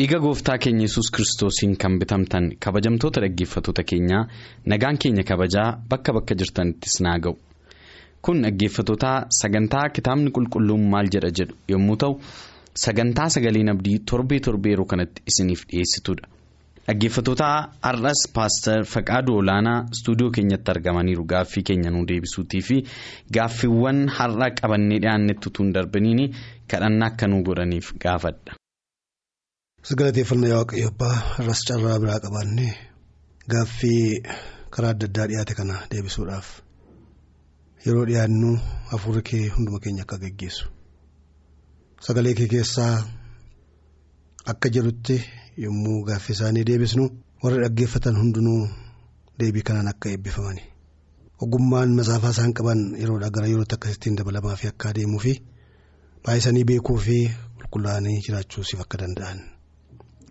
Dhiiga gooftaa keenya yesus kiristoosiin kan bitamtan kabajamtoota dhaggeeffattoota keenyaa nagaan keenya kabajaa bakka bakka jirtanittis naa ga'u kun dhaggeeffattoota sagantaa kitaabni qulqulluun maal jedha jedhu yommuu ta'u sagantaa sagaleen abdii torbee torbee yeroo kanatti isiniif dhiyeessitudha dhaggeeffattoota har'as paaster faqaaduu olaanaa istuudiyoo keenyatti argamaniiru gaaffii keenya nuu deebisuutii fi gaaffiiwwan har'a qabannee dhiyaannetti utuu hin darbiniin kadhannaa akka nuu godhaniif gaafadha. Sagalateeffannaa waaqayyo abbaa irras carraa biraa qabaanne gaaffii karaa adda addaa dhiyaate kana deebisuudhaaf yeroo dhiyaannu hafuurri kee hunduma keenya akka geggeessu sagalee kee keessaa akka jedhutti yommuu gaaffii isaanii deebisnu warri dhaggeeffatan hundinuu deebii kanaan akka eebbifamani ogummaan masaafaa isaan qaban yeroodhaa gara yerootti akkasittiin dabalamaa fi akka adeemuu fi baay'isanii beekuu fi qulqullaa'anii jiraachuusiif akka danda'an.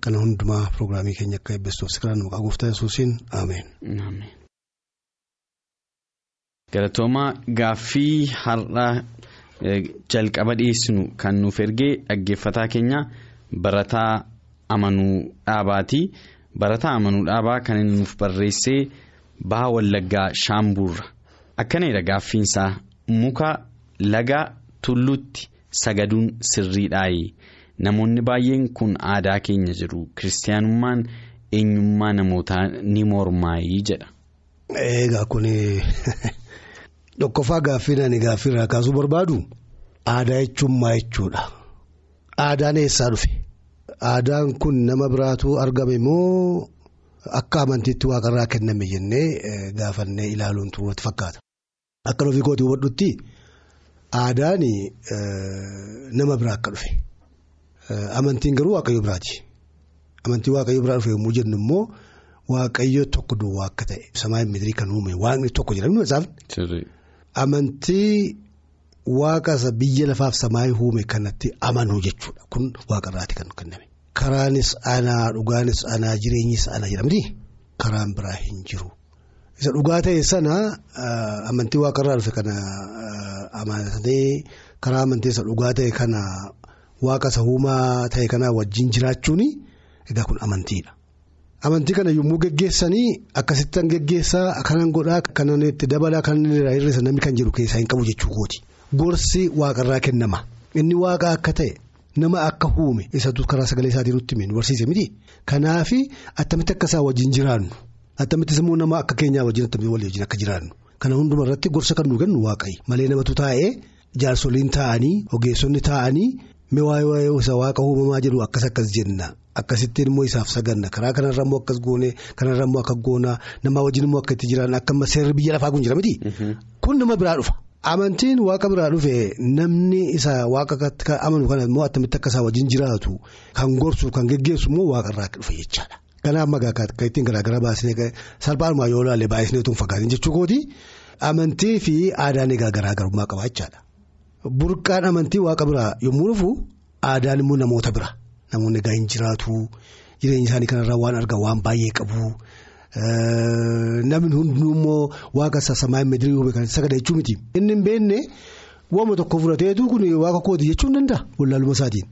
Kana hundumaa pirogiraamii keenya akka eebbistuuf sikiraan maqaa gooftaa yesuusiin ameen. Galatoomaa gaaffii har'a jalqaba dhiyeessinu kan nuuf ergee dhaggeeffataa keenya barataa amanuu dhaabaati. Barataa amanuu dhaabaa kan inni nuuf barreessee baha wallaggaa shaambuurra. Akkanidha gaaffiinsaa muka laga tulluutti sagaduun sirriidhaayi. Namoonni baay'een kun aadaa keenya jedhu kiristaanummaan eenyummaa namootaa ni mormaayii jedha. Egaa kun tokkoffaa gaaffii ani gaaffii irraa kaasuu barbaadu aadaa jechuun maa jechuudha. Aadaan eessaa dhufe? Aadaan kun nama biraatu argame moo akka amantiitti waaqarraa kenname jennee gaafannee ilaaluun turuutti fakkaata. Akka ofii kootii hubadhutti aadaan nama biraa akka dhufe. Amantiin garuu waaqayyo biraati. Amantii waaqayyo biraa dhufe yommuu jennu immoo waaqayyo tokko duwwaa akka ta'e samaa miidirii kan uume waaqni tokko jedhamni masaafni. Amantii waaqa biyya lafaaf samaa uume kanatti amanuu jechuudha. Kun waaqarraati kan kenname. Karaanis anaa dhugaanis anaa jireenyis anaa jedhamti. Karaan biraa hin jiru. Isa dhugaa ta'e sana amantii waaqarraa dhufe kana amanatee karaa amantii isa dhugaa ta'e kana. Waaqa isa uumaa ta'e kanaa wajjin jiraachuun egaa kun amantiidha. Amantii kana yommuu geggeessanii akkasittan geggeessaa kanan godhaa kanan itti dabalaa kanan irraa hir'isa namni kan jedhu keessaa hin qabu jechuu kooti. Gorsi waaqarraa kennama. Inni waaqa akka ta'e nama akka uume isatu karaa sagalee isaatiin nutti hime nu barsiise miti. Kanaaf attamitti akka isaa wajjin jiraannu attamittis immoo nama akka keenyaa wajjin attamitti walii wajjin akka jiraannu kana hunduma irratti gorsa kan nu kennu waaqayyi malee namatu taa'ee jaarsoliin taa'anii ogeessonni taa'anii. Waa'ee isa waaqa uumamaa jedhu akkas akkas jenna akkasittiin immoo isaaf saganna karaa kanarra immoo akkas goone kanarra immoo akka goonaa nama wajjin immoo akka itti jiran akka seerri biyya lafaa kun jira miti. Kun nama biraa dhufa. Amantiin waaqa biraa dhufe namni isa waaqa amanu kana immoo attamitti akka isaa wajjin jiraatu kan gorsu kan geggeessu immoo waaqarraa dhufe jechaadha. Kanaaf magaa akka ittiin garaagara baasnee salphaanumaa yoo ilaalle baay'isnee tun fakkaatiin jechuu kooti amantii fi aadaan egaa garaagarummaa qaba jechaadha. Burqaan amantii waaqa biraa yommuu dhufu aadaan immoo namoota bira namoonni egaa hin jiraatu jireenya isaanii kanarraa waan argan waan baay'ee qabu namni hundinuu immoo waaqa sasamaa miidirii uume kan sagada jechuu miti. Inni hin beekne waama tokko fudhateetu kun waaqa kooti jechuu hin danda'a wallaaluma isaatiin.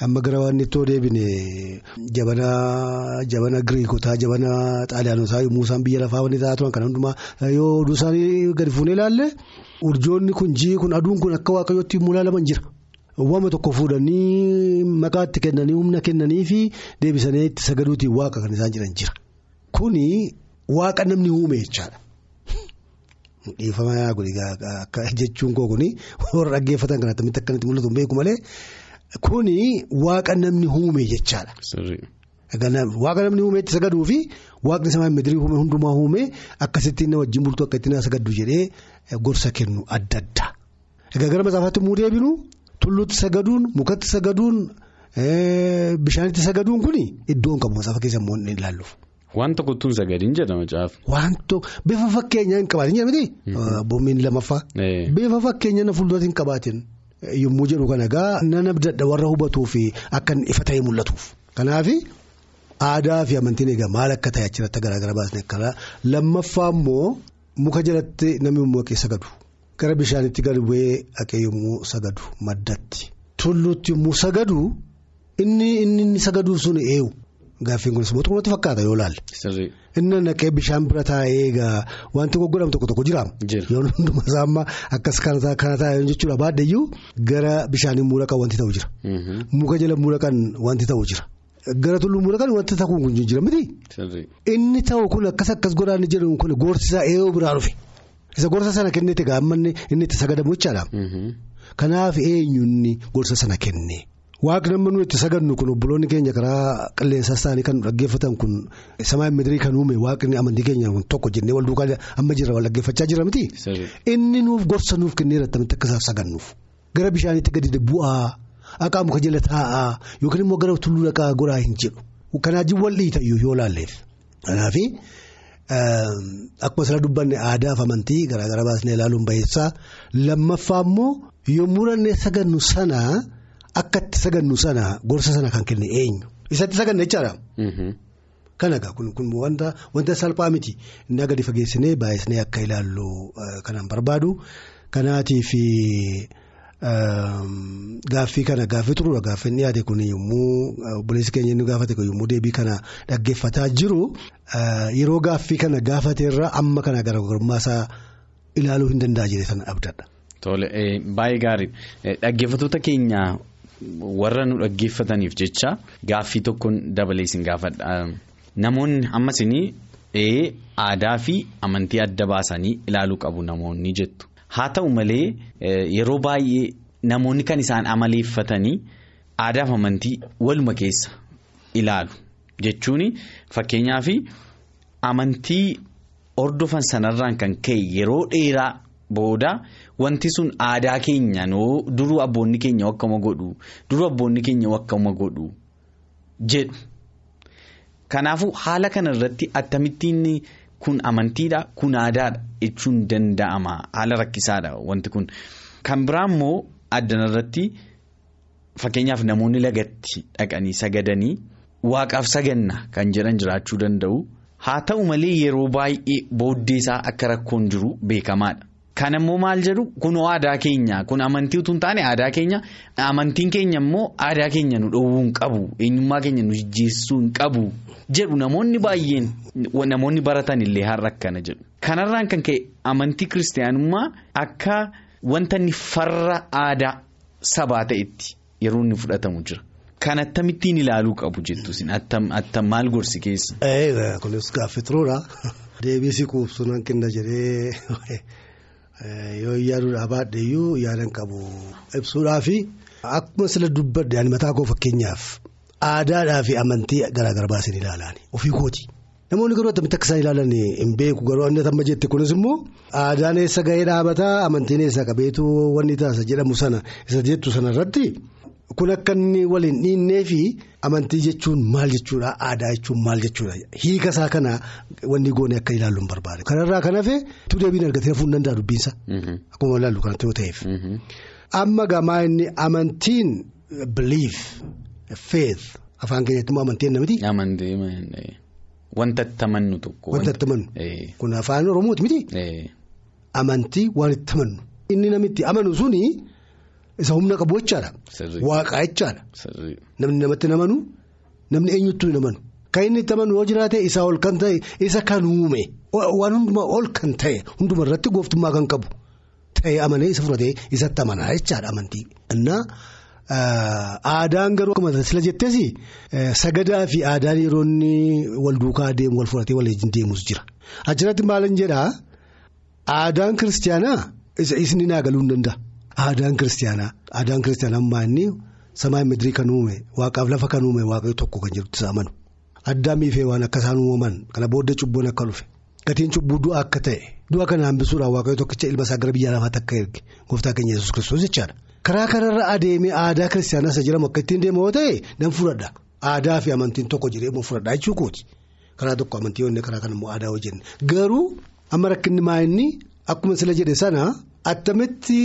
Amma gara waan ittoo deebine jabana jabana Giriikotaa jabana Xaaliyaanotaa yommuu isaan biyya lafaa wanti taa'aa turan kan hundumaa yoo oduu isaanii gadi fuunee ilaalle urjoonni kun ji'i kun aduun kun akka waaqayyootti yommuu ilaalaman jira. Waama tokko fuudhanii maqaatti kennanii humna kennanii fi deebisanii itti sagaduutiin waaqa kan isaan jiran jira. Kuni waaqa namni uume jechaadha. Dhiifama jechuun koo kuni warra dhaggeeffatan kan akkamitti akkanatti mul'atu beeku malee. Kuni waaqa namni uume jechaadha. Waaqa namni uume itti sagaduu fi waaqni samaa miidirii uume hundumaa uume akkasittiin na wajjin bultuu akka ittiin na sagaddu jedhee gorsa kennu adda addaa. Egaa gara masaafaatti muu deebinu tulluutti sagaduun mukatti sagaduun bishaanitti sagaduun kun iddoo hin qabu masaafa keessa immoo hin ilaalluuf. Waan tokkottuu hin sagadiin jedhama caaf. Wanto bifa fakkeenyaa hin qabaatin jedhamti. Boommiin lamaffaa. Bifa fakkeenyaa na fuulduratti hin qabaatin. Yommuu jedhu kana egaa nan abdadha warra hubatuu fi akka ifa ta'e mul'atuuf. Kanaaf aadaa fi amantiin egaa maal akka ta'e achirratti garaagara baasne akkana lammaffaa immoo muka jalatti namni keessa sagadu. Gara bishaanitti gadi bu'ee haqee yommuu sagadu maddatti. Tulluutti yommuu sagadu inni inni sagaduuf sun eewu. Gaaffiin kunis immoo xumurratti fakkaata yoo laalle. Inni naqee bishaan bira taa'ee egaa wanti goggodhamu tokko tokko jiraama. Yoo hundumaa isaa amma akkas kana taa'e jechuudha baadheeyyuu gara bishaanii muudaqan wanti ta'u jira. Muka jala muudaqan wanti ta'u jira. Gara tulluu muudaqan wanti ta'u kun jira miti. Inni ta'u kun akkas akkas godhaan jedhu kun goorsisaa eeyyuu biraa dhufe. Isa gorsa sana kenneeti egaa amma inni itti sagadamu jechaadha. Kanaaf eenyuun gorsa sana kenne. Waaqni amma nuyi itti sagannu kun obboloonni keenya karaa qilleensaas ta'anii kan dhaggeeffatan kun samaa midirii kan uume waaqni amantii keenya tokko jennee wal duukaa amma jirra wal dhaggeeffachaa jira miti. Inni nuuf gorsa nuuf kennee irratti akka isaaf sagannuuf gara bishaaniitti gadi bu'aa haqaa muka jala taa'aa yookiin immoo gara tulluu dhaqaa goraa hin jedhu kanaajii wal dhiita yoo laalleef. Kanaaf akkuma sila dubbanne aadaa fi amantii garaagara baasnee ilaaluun baheessaa lammaffaa immoo yommuu nannee sagannu sana. Akka itti sagannu sana gorsa sana kan kenne eenyu? Isatti saganna jechaadha. Kan egaa kun wanta wanta salphaa miti. Inni gadi fageessinee baay'isnee akka ilaallu kanan barbaadu. Kanaatiif gaaffii kana gaaffii turuudha gaaffii inni yaade kun yommuu obboleessi keenya inni gaafate yommuu deebii kana dhaggeeffataa jiru yeroo gaaffii kana gaafateerra amma kana garaagarummaa ilaaluu hin danda'a jedhee sana abdadha. Tole baay'ee gaarii dhaggeeffattoota keenya warra nu dhaggeeffataniif jecha gaaffii tokkoon dabalee isin gaafadha. Namoonni ammas aadaa fi amantii adda baasanii ilaaluu qabu namoonni jettu. Haa ta'u malee yeroo baay'ee namoonni kan isaan amaleeffatanii aadaa fi amantii waluma keessa ilaalu jechuun fakkeenyaaf amantii hordofan sanarraan kan ka'e yeroo dheeraa. Booda wanti sun aadaa keenya noo duruu abboonni keenya akkama godhu duruu abboonni keenya akkama godhu jedhu. Kanaafuu haala kana irratti akkamittiin kun amantiidha kun aadaadha jechuun danda'ama haala rakkisaadha wanti kun. Kan biraa immoo addana irratti fakkeenyaaf namoonni lagatti dhaqanii sagadanii waaqaaf saganna kan jedhan jiraachuu danda'u. Haa ta'u malee yeroo baay'ee booddeesaa akka rakkoon jiru beekamaadha. Kan immoo maal jedhu kunoo aadaa keenya kun amantii utuu hin taane aadaa keenya amantiin keenya immoo aadaa keenya nu dhowwuu hin qabu eenyummaa keenya nu jijjiiressuu hin qabu jedhu namoonni baay'een namoonni baratan illee har'a akkana jedhu. Kanarraan kan ka'e amantii kiristaanummaa akka wanta inni farra aadaa sabaa ta'etti yeroo inni fudhatamu jira. Kan attamittiin ilaaluu qabu jettu isin attam maal gorsi keessa. Kunis gaaffii turuudha. Deebii quubsuun hanqina jedhee. Yoo yaaduudhaa baadheeyyuu yaadan qabu ibsuudhaa fi. Akkuma sila dubbadde ani mataa koo fakkeenyaaf aadaadhaa fi amantii garaagara baasin ilaalaan ofii kooti. Namoonni garuu attamitti akka isaan ilaalan hin beeku garuu inni amma jette kunis immoo aadaan eessa gahee dhaabataa amantiin eessa qabeetu wanni taasisa jedhamu sana isa jettu sana irratti kun akka inni waliin dhiinnee fi amantii jechuun maal jechuudha aadaa jechuun maal jechuudha hiika isaa kana wanni goone akka ilaallu hin barbaade. Kanarraa kan hafe tu deebiin argatee hafuu hin danda'a dubbiinsa. Akkuma ilaallu kanatti yoo ta'eef. Amma gamaa inni amantiin belief faith afaan keenyatti immoo amantiin namiti. Amantii wanta itti amannu tokko. Wanta itti amannu. Kun afaan Oromooti miti. Amantii waan itti amannu. Inni namitti amanu suni. Isa humna qabu jechaadha. Waaqaa jechaadha. Namni namatti namanu namni eenyuttuu hin amanu. Kan inni itti amanu yoo jiraate isaa ol kan ta'e isa kan uume waan hundumaa ol kan ta'e hunduma irratti gooftummaa kan qabu ta'e amanee isa fudhatee isatti amanaa jechaadha amantii. Innaa aadaan garuu akkuma sila jettees sagadaa fi aadaan yeroo inni wal duukaa deemu wal fudhatee wal deemus jira. Achirratti maalan jedhaa aadaan kiristaanaa isni naa galuu hin danda'a. Aadaan kiristaanaa aadaan kiristaanaa inni samaa midirii kan uume waaqaaf lafa kan uume waaqayyo tokko kan jirutti isa amanu. Addaa miifee waan akka isaan uumaman kana booda cubbuun akka dhufe gatiin cubbuu du'a akka ta'e du'a kana hambisuudhaan waaqayyo tokkicha ilma isaa gara biyya lafaatti akka erge gooftaa keenya yesus kiristoos jechaadha. karaa kanarra adeemee aadaa kiristaanaa isa jedhamu akka ittiin deemu yoo ta'e nan fudhadha aadaa fi amantiin tokko jedhee immoo fudhadha jechuu kooti karaa tokko amantii yoo karaa kana immoo aadaa hojjenne garuu amma rakkinni maa inni akkuma sila jedhe sana attamitti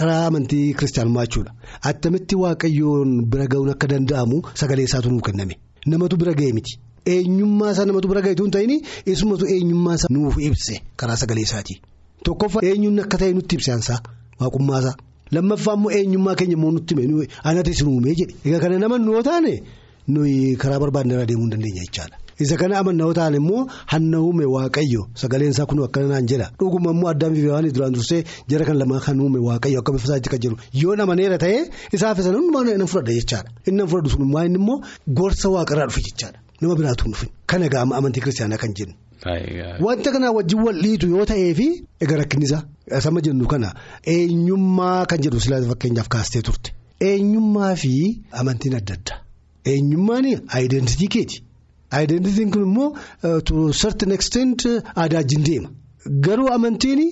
karaa amantii kiristaanummaa jechuudha attamitti waaqayyoon bira ga'uun akka danda'amu sagalee isaatu nuuf kenname. Namatu bira ga'e miti. eenyummaa isaa namatu bira ga'e tun ta'in isumatu eenyummaa isaa nuuf ibse karaa sagalee isaati. Tokkoffaa eenyuun akka ta'e nutti ibse ansaa waaqummaa isaa. Lammaffaa immoo eenyummaa keenya immoo nutti hime anatti si uumee jedhe egaa kana nama nuu taane nuyi karaa barbaadne irra deemuu hin dandeenya jechaadha isa kana amanna yoo taane immoo hanna uume waaqayyo sagaleen isaa kun akkana naan jedha dhuguma immoo addaan fi waan duraan dursee jara kan lamaa kan uume waaqayyo akka bifa isaatti kan jiru yoo amaneera ta'e isaaf isa hundumaa inni fudhadha jechaadha inni fudhadhu sun immoo inni immoo gorsa waaqarraa dhufe jechaadha. nama biraatu dhufin kana gaama amantii kiristaanaa kan jennu. wanta kanaa wajjin wal dhiitu yoo ta'ee fi egaa rakkinisa sama jennu kana eenyummaa kan jedhu silaa fakkeenyaaf kaastee turte eenyummaa fi amantiin adda adda eenyummaan aayidensitii keeti aayidensitiin kun immoo to certain extent aadaa wajjin deema garuu amantiin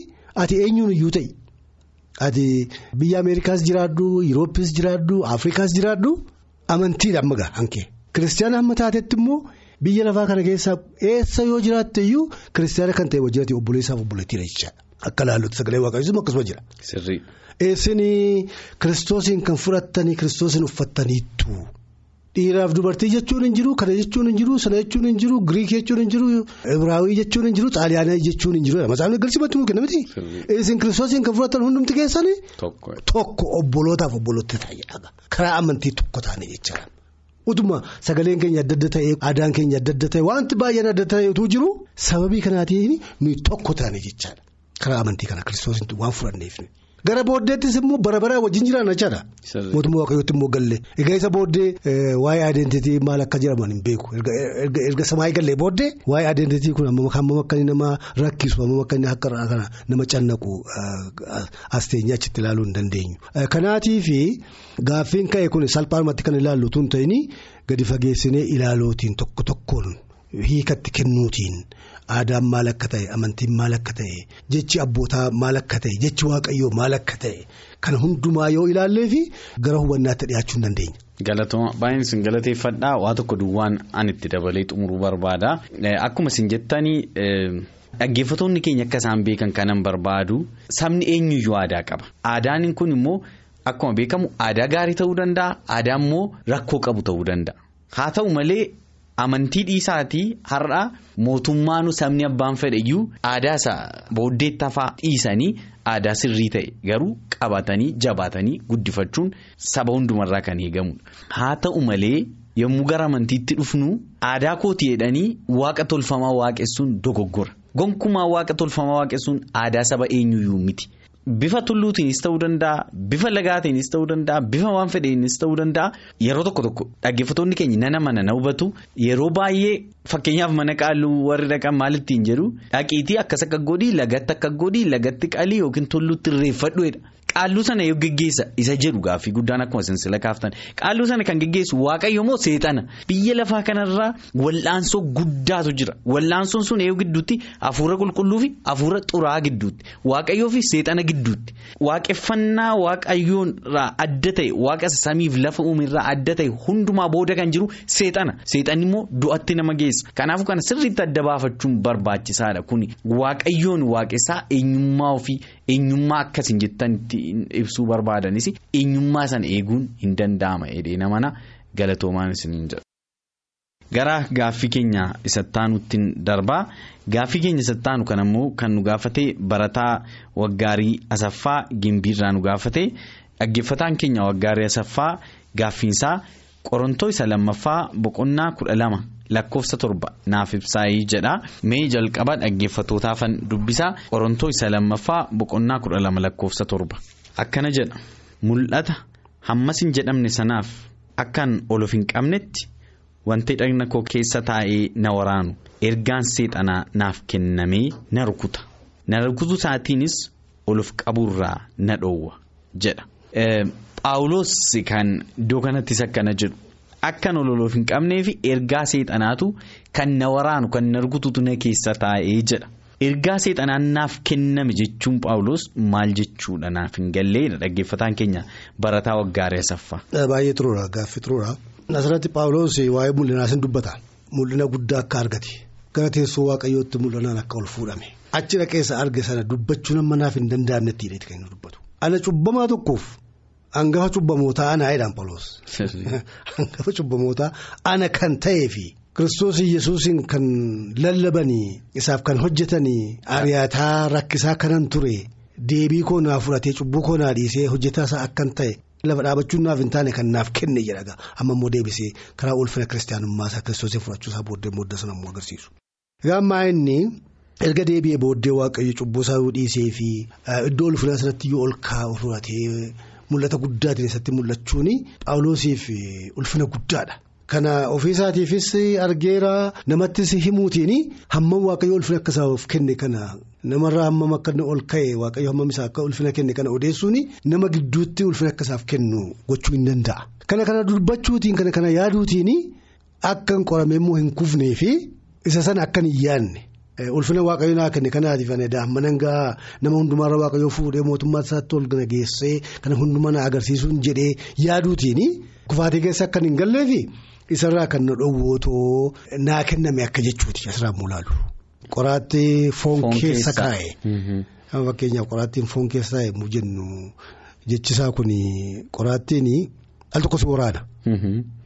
ati eenyuun iyyuu ta'i ati biyya ameerikaas jiraadhu yurooppis jiraadhu afrikaas jiraadhu amantiidha amma gaa hankee. Kiristaana hamma taatetti immoo biyya lafaa kana keessaa eessa yoo jiraatte iyyuu kiristaana kan ta'e wajjirati obboleessaaf obboleettiidha jechaadha. Akka laallutti sagalee waaqayyoon akkasuma jira. Sirrii. Eessinii kiristoosiin kan fudhattanii kiristoosiin uffattaniittu. Dhiiraaf dubartii jechuun hin jiru kana jechuun hin jiru sana jechuun hin jiru giriikii jechuun hin jiru ibraawii jechuun hin jiru xaaliyaanii jechuun hin jiru masaafni galchimatti nuu kenna miti. Isin kiristoosiin kan fudhattan hundumti keessanii. Tokko. Obbolootaaf obbolootti taa'edha. Karaa amantii tokko taane jechaadha. Utuma sagaleen keenya adda adda ta'e aadaan keenya adda adda ta'e wanti baay'een adda ta'etu jiru sababii kanaatiin nuyi tokko taane jechaadha. Karaa amantii kana kiristoosiin waan fudhanneef gara booddeettis immoo bara baraa wajjin jiraanna jechaadha. Mootummaa waaqayyootti immoo galle egaa isa booddee waa'ee adeemtitii maal akka jedhaman hin beeku erga samaayii gallee booddee waa'ee adeemtitii kun hammam akka nama rakkisu hammam akka inni nama cannaqu as teenyee achitti ilaaluu hin dandeenyu. Kanaatiif gaaffiin ka'e kun salphaadhumatti kan ilaallu tun ta'in gadi fageessinee ilaaluutiin tokko tokkoon hiikatti kennuutiin. Aadaan maal akka ta'e amantiin maal akka ta'e jechi abbootaa maal akka ta'e jechi waaqayyoo maal akka ta'e kana hundumaa yoo ilaallee fi gara hubannaatti dhiyaachuu hin dandeenya. Galatooma baay'een isin galateeffadhaa waa tokko duwwaan an itti dabalee xumuruu barbaada akkuma isin jettanii dhaggeeffatoonni keenya akka isaan beekan kanan barbaadu sabni eenyuyyuu aadaa qaba aadaan kun immoo akkuma beekamu aadaa gaarii ta'uu danda'a aadaa immoo rakkoo qabu ta'uu danda'a haa ta'u malee. Amantii dhiisaatii har'a mootummaanu sabni abbaan fedhayyuu aadaa isaa booddeetti hafaa dhiisanii aadaa sirrii ta'e garuu qabatanii jabaatanii guddifachuun saba hundumarraa kan eegamudha. Haa ta'u malee yommuu gara amantiitti dhufnu aadaa kooti jedhanii waaqa tolfamaa waaqessuun dogoggora. Gonkumaa waaqa tolfamaa waaqessuun aadaa saba eenyuyyuu miti. Bifa tulluutiinis ta'uu danda'a bifa lagaatiinis ta'uu danda'a bifa waan fedheeninis ta'uu danda'a yeroo tokko tokko dhaggeeffatoonni keenya nana mana na hubatu yeroo baay'ee fakkeenyaaf mana qaaluu warri dhaqan maal ittiin jedhu dhaqiitii akkas akka godhii lagatti akka godhii lagatti qalii yookiin tulluutti irreeffadhuudha. Qaalluu sana yoo geggeessa isa jedhu gaaffii guddaan akkuma sinsila kaaftan qaalluu sana kan geggeessu waaqayyo moo seexana. Biyya lafaa kanarraa wal'aansoo guddaatu jira. Wal'aansoon sun eeyyuu gidduutti hafuura qulqulluu fi hafuura xuraa gidduutti. Waaqayyoo fi seexana gidduutti. Waaqeffannaa waaqayyoon irraa adda ta'e waaqa samiif lafa uumirraa adda ta'e hundumaa booda kan jiru seexana. Seexanni immoo du'atti nama geessa. Kanaafuu kana sirriitti adda baafachuun barbaachisaadha. Kuni waaqayyoon waaqessaa eenyummaa ofii eenyummaa akkasiin jettanitti. ibsuu barbaadanis eenyummaa sana eeguun hin danda'ama jedhee namana galatoomaan isiniin jedha. Gara gaaffii keenya isattaanutti darbaa gaaffii keenya isattaanu kan ammoo kan nu gaafate barataa waggaarii asaffaa gimbiirraa nu gaafate dhaggeeffataan keenya waggaarii asaffaa gaaffiinsaa qorontoo isa lammaffaa boqonnaa kudha lama. Lakkoofsa torba. Naaf ibsaayii jedha. Mee jalqaba dhaggeeffatootaafan dubbisaa qorontoo isa lammaffaa boqonnaa kudha lama lakkoofsa torba. Akkana jedha. Mul'ata. Hammas hin jedhamne sanaaf akkan ol of hin qabnetti wanti dhagna koo keessa taa'ee na waraanu. Ergaan seexanaa naaf kennamee na rukuta. Na rukutu isaatiinis ol of qaburraa na dhoowwa jedha. Paawuloos kan iddoo kanattis akkana jedhu. Akkan ololoof hin qabnee fi ergaa seexanaatu kan na waraanu kan na rukututu na keessa taa'ee jedha. ergaa seexanaan naaf kenname jechuun paawulos maal jechuudha naaf hin galleedha dhaggeeffataan keenya barataa waggaaree saffaa. Baay'ee xuruura gaaffii xuruura. Asirratti paawulos waa'ee mul'inaa sin dubbata mul'ina guddaa akka argate gara teessoo waaqayyootti mul'inaan akka ol fuudhame achi dhaqeessa arge sana dubbachuun amma naaf hin danda'amnetti hidheeti kan inni dubbatu. Ana cubbamaa tokkoof hangafa cubbamootaa ana jedhaan paawulos. Hangafa cubbamootaa ana kan ta'ee fi kiristoos yesuusin kan lallabanii isaaf kan hojjetanii ari'ataa rakkisaa kanan ture deebii koo naa fudhatee cubbuu koo naa dhiisee hojjetaa isaa akkan ta'e. Lafa dhaabachuun naaf hin taane kan naaf kenne jedhaga amma immoo deebisee karaa ulfina kiristaanummaa isaa kiristoosii fudhachuu isaa booddee booddee sana immoo agarsiisu. Egaa ammaa inni erga deebi'ee booddee waaqayyo cubbuu isaa dhiisee fi iddoo ulfinaa sanatti yoo ol kaa'u fudhatee mul'ata guddaatiin isatti mul'achuun paawuloosiif ulfina guddaadha. Kana ofiisaatiifis argeera namattis himuutiin hammam waaqayyo ulfina akka isaaf kenne kana namarraa hammam akka ol ka'e waaqayyo hammam isaa akka ulfina kenne kana odeessuun nama gidduutti ulfina akka isaaf kennu gochuu hin danda'a. Kana kana dubbachuutiin kana kana yaaduutiin akka hin qoramee immoo hin kufnee fi isa sana akka hin yaadne ulfina waaqayyo naa kenne kanaatiif daa'imman hangaa nama hundumaarra waaqayyo fuudhee mootummaa isaatti ol geessee kana hundumaa na agarsiisuun jedhee yaaduutiin kufaatii keessa akka hin galleefi. Isarraa kan na dhowwootoo naa kenname akka jechuuti asirraa mul'atu. Qoraattii foon keessa kaa'e. Fakkeenyaaf qoraattiin foon keessa taa'e jennu jechisaa kun qoraattiin al tokko si waraana.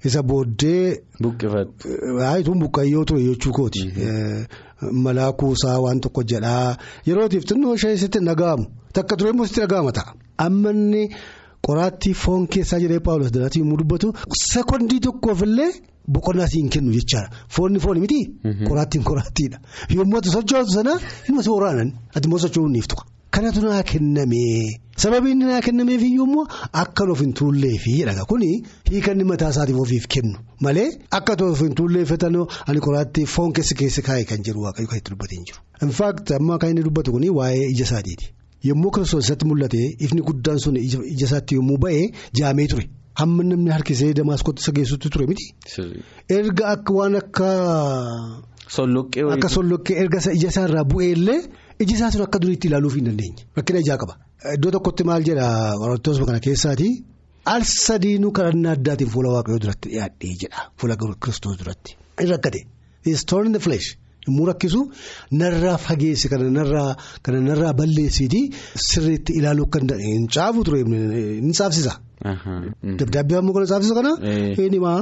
Isa booddee. Buqqifatu. Haayituun buqqayyoo ture jechuu kooti. Malaa kuusaa waan tokko jedhaa yerootiif xinnoo ishee sitti dhaga'amu takka ture immoo sitti dhaga'ama ta'a. Ammanni. Qoraattii foon keessaa jedhee paawulos dalatii yommuu dubbatu sekondii tokkoof boqonnaa siin kennu jechaadha. Foonni fooni miti. Qoraattiin qoraattiidha. Yommuu ati socho'atu sana inni si waraanan ati immoo socho'uun ni iftu. Kanatu naa kennamee sababii inni naa kennameef iyyuu akka of hin tuulleefi jedhaga kuni hiikanni mataa isaatiif ofiif kennu malee akka of hin tuulleeffatanoo ani qoraattii foon keessi keessi kaa'e kan jedhu waaqayyo kan itti dubbatee hin jiru. Infaakti amma kan inni dubbatu kuni waa'ee ija isaatiiti. Yommuu kiristoos isatti mul'ate ifni guddaan sun ija isaatti yommuu ba'e jaamee ture hamma namni harkisee damaskootti isa geessutti ture miti. Erga akka waan akka. Solloqqee Akka solloqqee erga ija isaarraa bu'ee illee iji isaa sun akka duriitti ilaaluuf hin dandeenye rakkina ijaa qaba. Iddoo tokkotti maal jedha qorattoota kana keessaati al sadiinuu kadhannaa addaatiin fuula waaqayyoo duratti dhiyaadhee jedha fuula kiristoos duratti. Inni rakkate story in the flesh. Yommuu rakkisu narraa fageesse kana narraa balleessiiti sirriitti ilaaluu kan hin caafu ture hin saafsisa. Dabdaabbii ammoo kana saafsisa kana. Inni maa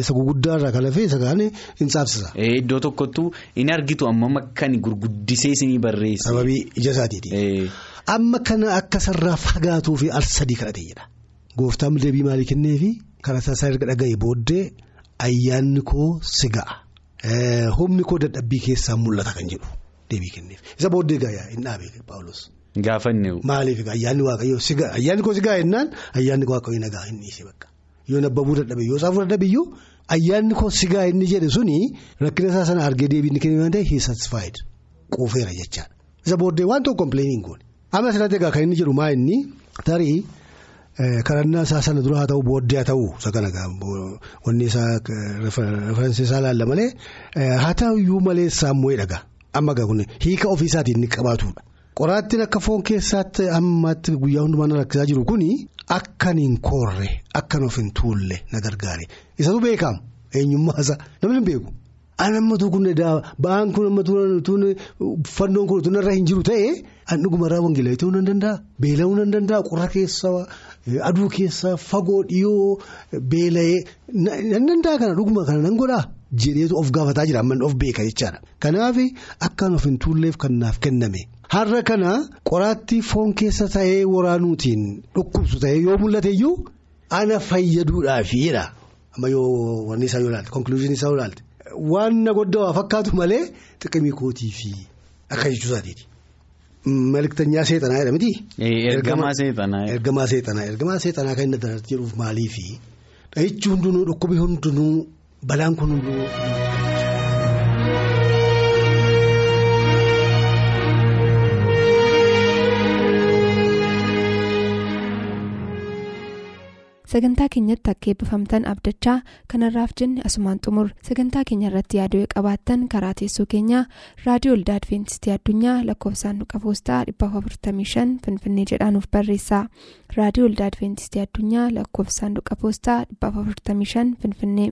isa guguddaarraa kan lafee isa kaane hin saafsisa. Iddoo tokkottuu inni argitu amma kan gurguddisee isinii barreesse. Sababii ija isaatiiti. Amma kana akka sarraa fagaatuu fi al sadii kadhate jedha. Gooftaan deebii maalii kenneefi karaa isaa erga dhaga'e booddee ayyaanni koo si ga'a. Humni koo dadhabbii keessaa mul'ata kan jedhu deebii kenneef. Isa booddee gahaa hin dhaabe paawulos. Gaafa inni. Maaliif ayyaanni waaqayyoo si ga'a ayyaanni koo si ga'a jennaan ayyaanni waaqayyoo nagaa hin dhiise bakka. Yoo nabbabuu dadhabe yoo saafuu dadhabiyyuu ayyaanni koo si ga'a inni jedhe suni rakkina isaa sana argee deebii inni kennee waan ta'eef he satisfied. Quufeera jechaadha isa booddee waan tokko kompileeniin goone. Amma asirratti egaa kan inni jedhu maa inni? Tarii. Kadhannaa isaa sana dura haa ta'u booddee haa ta'u isa kana wanni isaa referensi isaa laalla malee haa ta'uyyuu malee saammoo dhagaa amma kun hiika ofiisaatiin inni qabaatudha. Qoraattiin akka foon keessaatti ammaatti guyyaa hundumaa na rakkisaa jiru kuni akkan hin koorre akkan of hin tuulle na gargaare isatu beekamu eenyummaa isaa namni hin beeku. Ani ammatu kun ba'aan kun ammatu fannoon kun tunarra hin jiru ta'ee an dhugumarraa wangeelaa ta'uu nan danda'a beela'uu nan danda'a qorra keessa aduu keessa fagoo dhiyoo beela'ee nan danda'a kana dhuguma kana nan godhaa jedheetu of gaafataa jira amman of beeka jechaadha. Kanaaf akkaan of hin tuulleef kan naaf kenname har'a kana qoraattii foon keessa ta'ee waraanuutiin dhukkubsu ta'ee yoo mul'ate iyyuu ana fayyaduudhaafiidha amma yoo wanni isaa yoo ilaalte konkuluuziin isaa yoo ilaalte. Waan na goddaa fakkaatu malee xiqqimii kootii fi akka jechuusaatiiti. Malaktanyaa seexanaa jedha miti. Ergamaa seexanaa. Ergamaa seexanaa ergamaa seexanaa kan inni adda jedhuuf maaliifi dhahichi hundinuu dhukkubi hundinuu balaan kun hundinuu. Sagantaa keenyatti akka eebbifamtan abdachaa kanarraaf jenne asumaan xumur. Sagantaa keenya irratti yaaduu qabaattan karaa teessoo keenyaa raadiyoo waldaa adventistii addunyaa lakkoofsaanduqa poostaa 455 finfinnee jedhaanuf barreessa. Raadiyoo waldaa adventistii addunyaa lakkoofsaanduqa poostaa 455 finfinnee.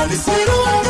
Hadi sıyrılalım.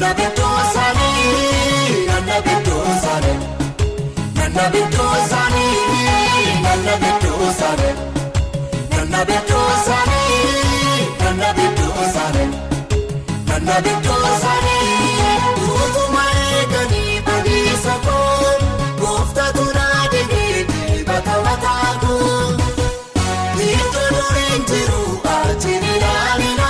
Nana Bitoosani Nana Bitoosani Nana Bitoosani Nana Bitoosani Nana Bitoosani Nana Bitoosani Nana Bitoosani Utuma eeganii badiisa koon gooftaatu naa deebiiti batawataa koon. Itti dureen jiru ajjirri laaliina.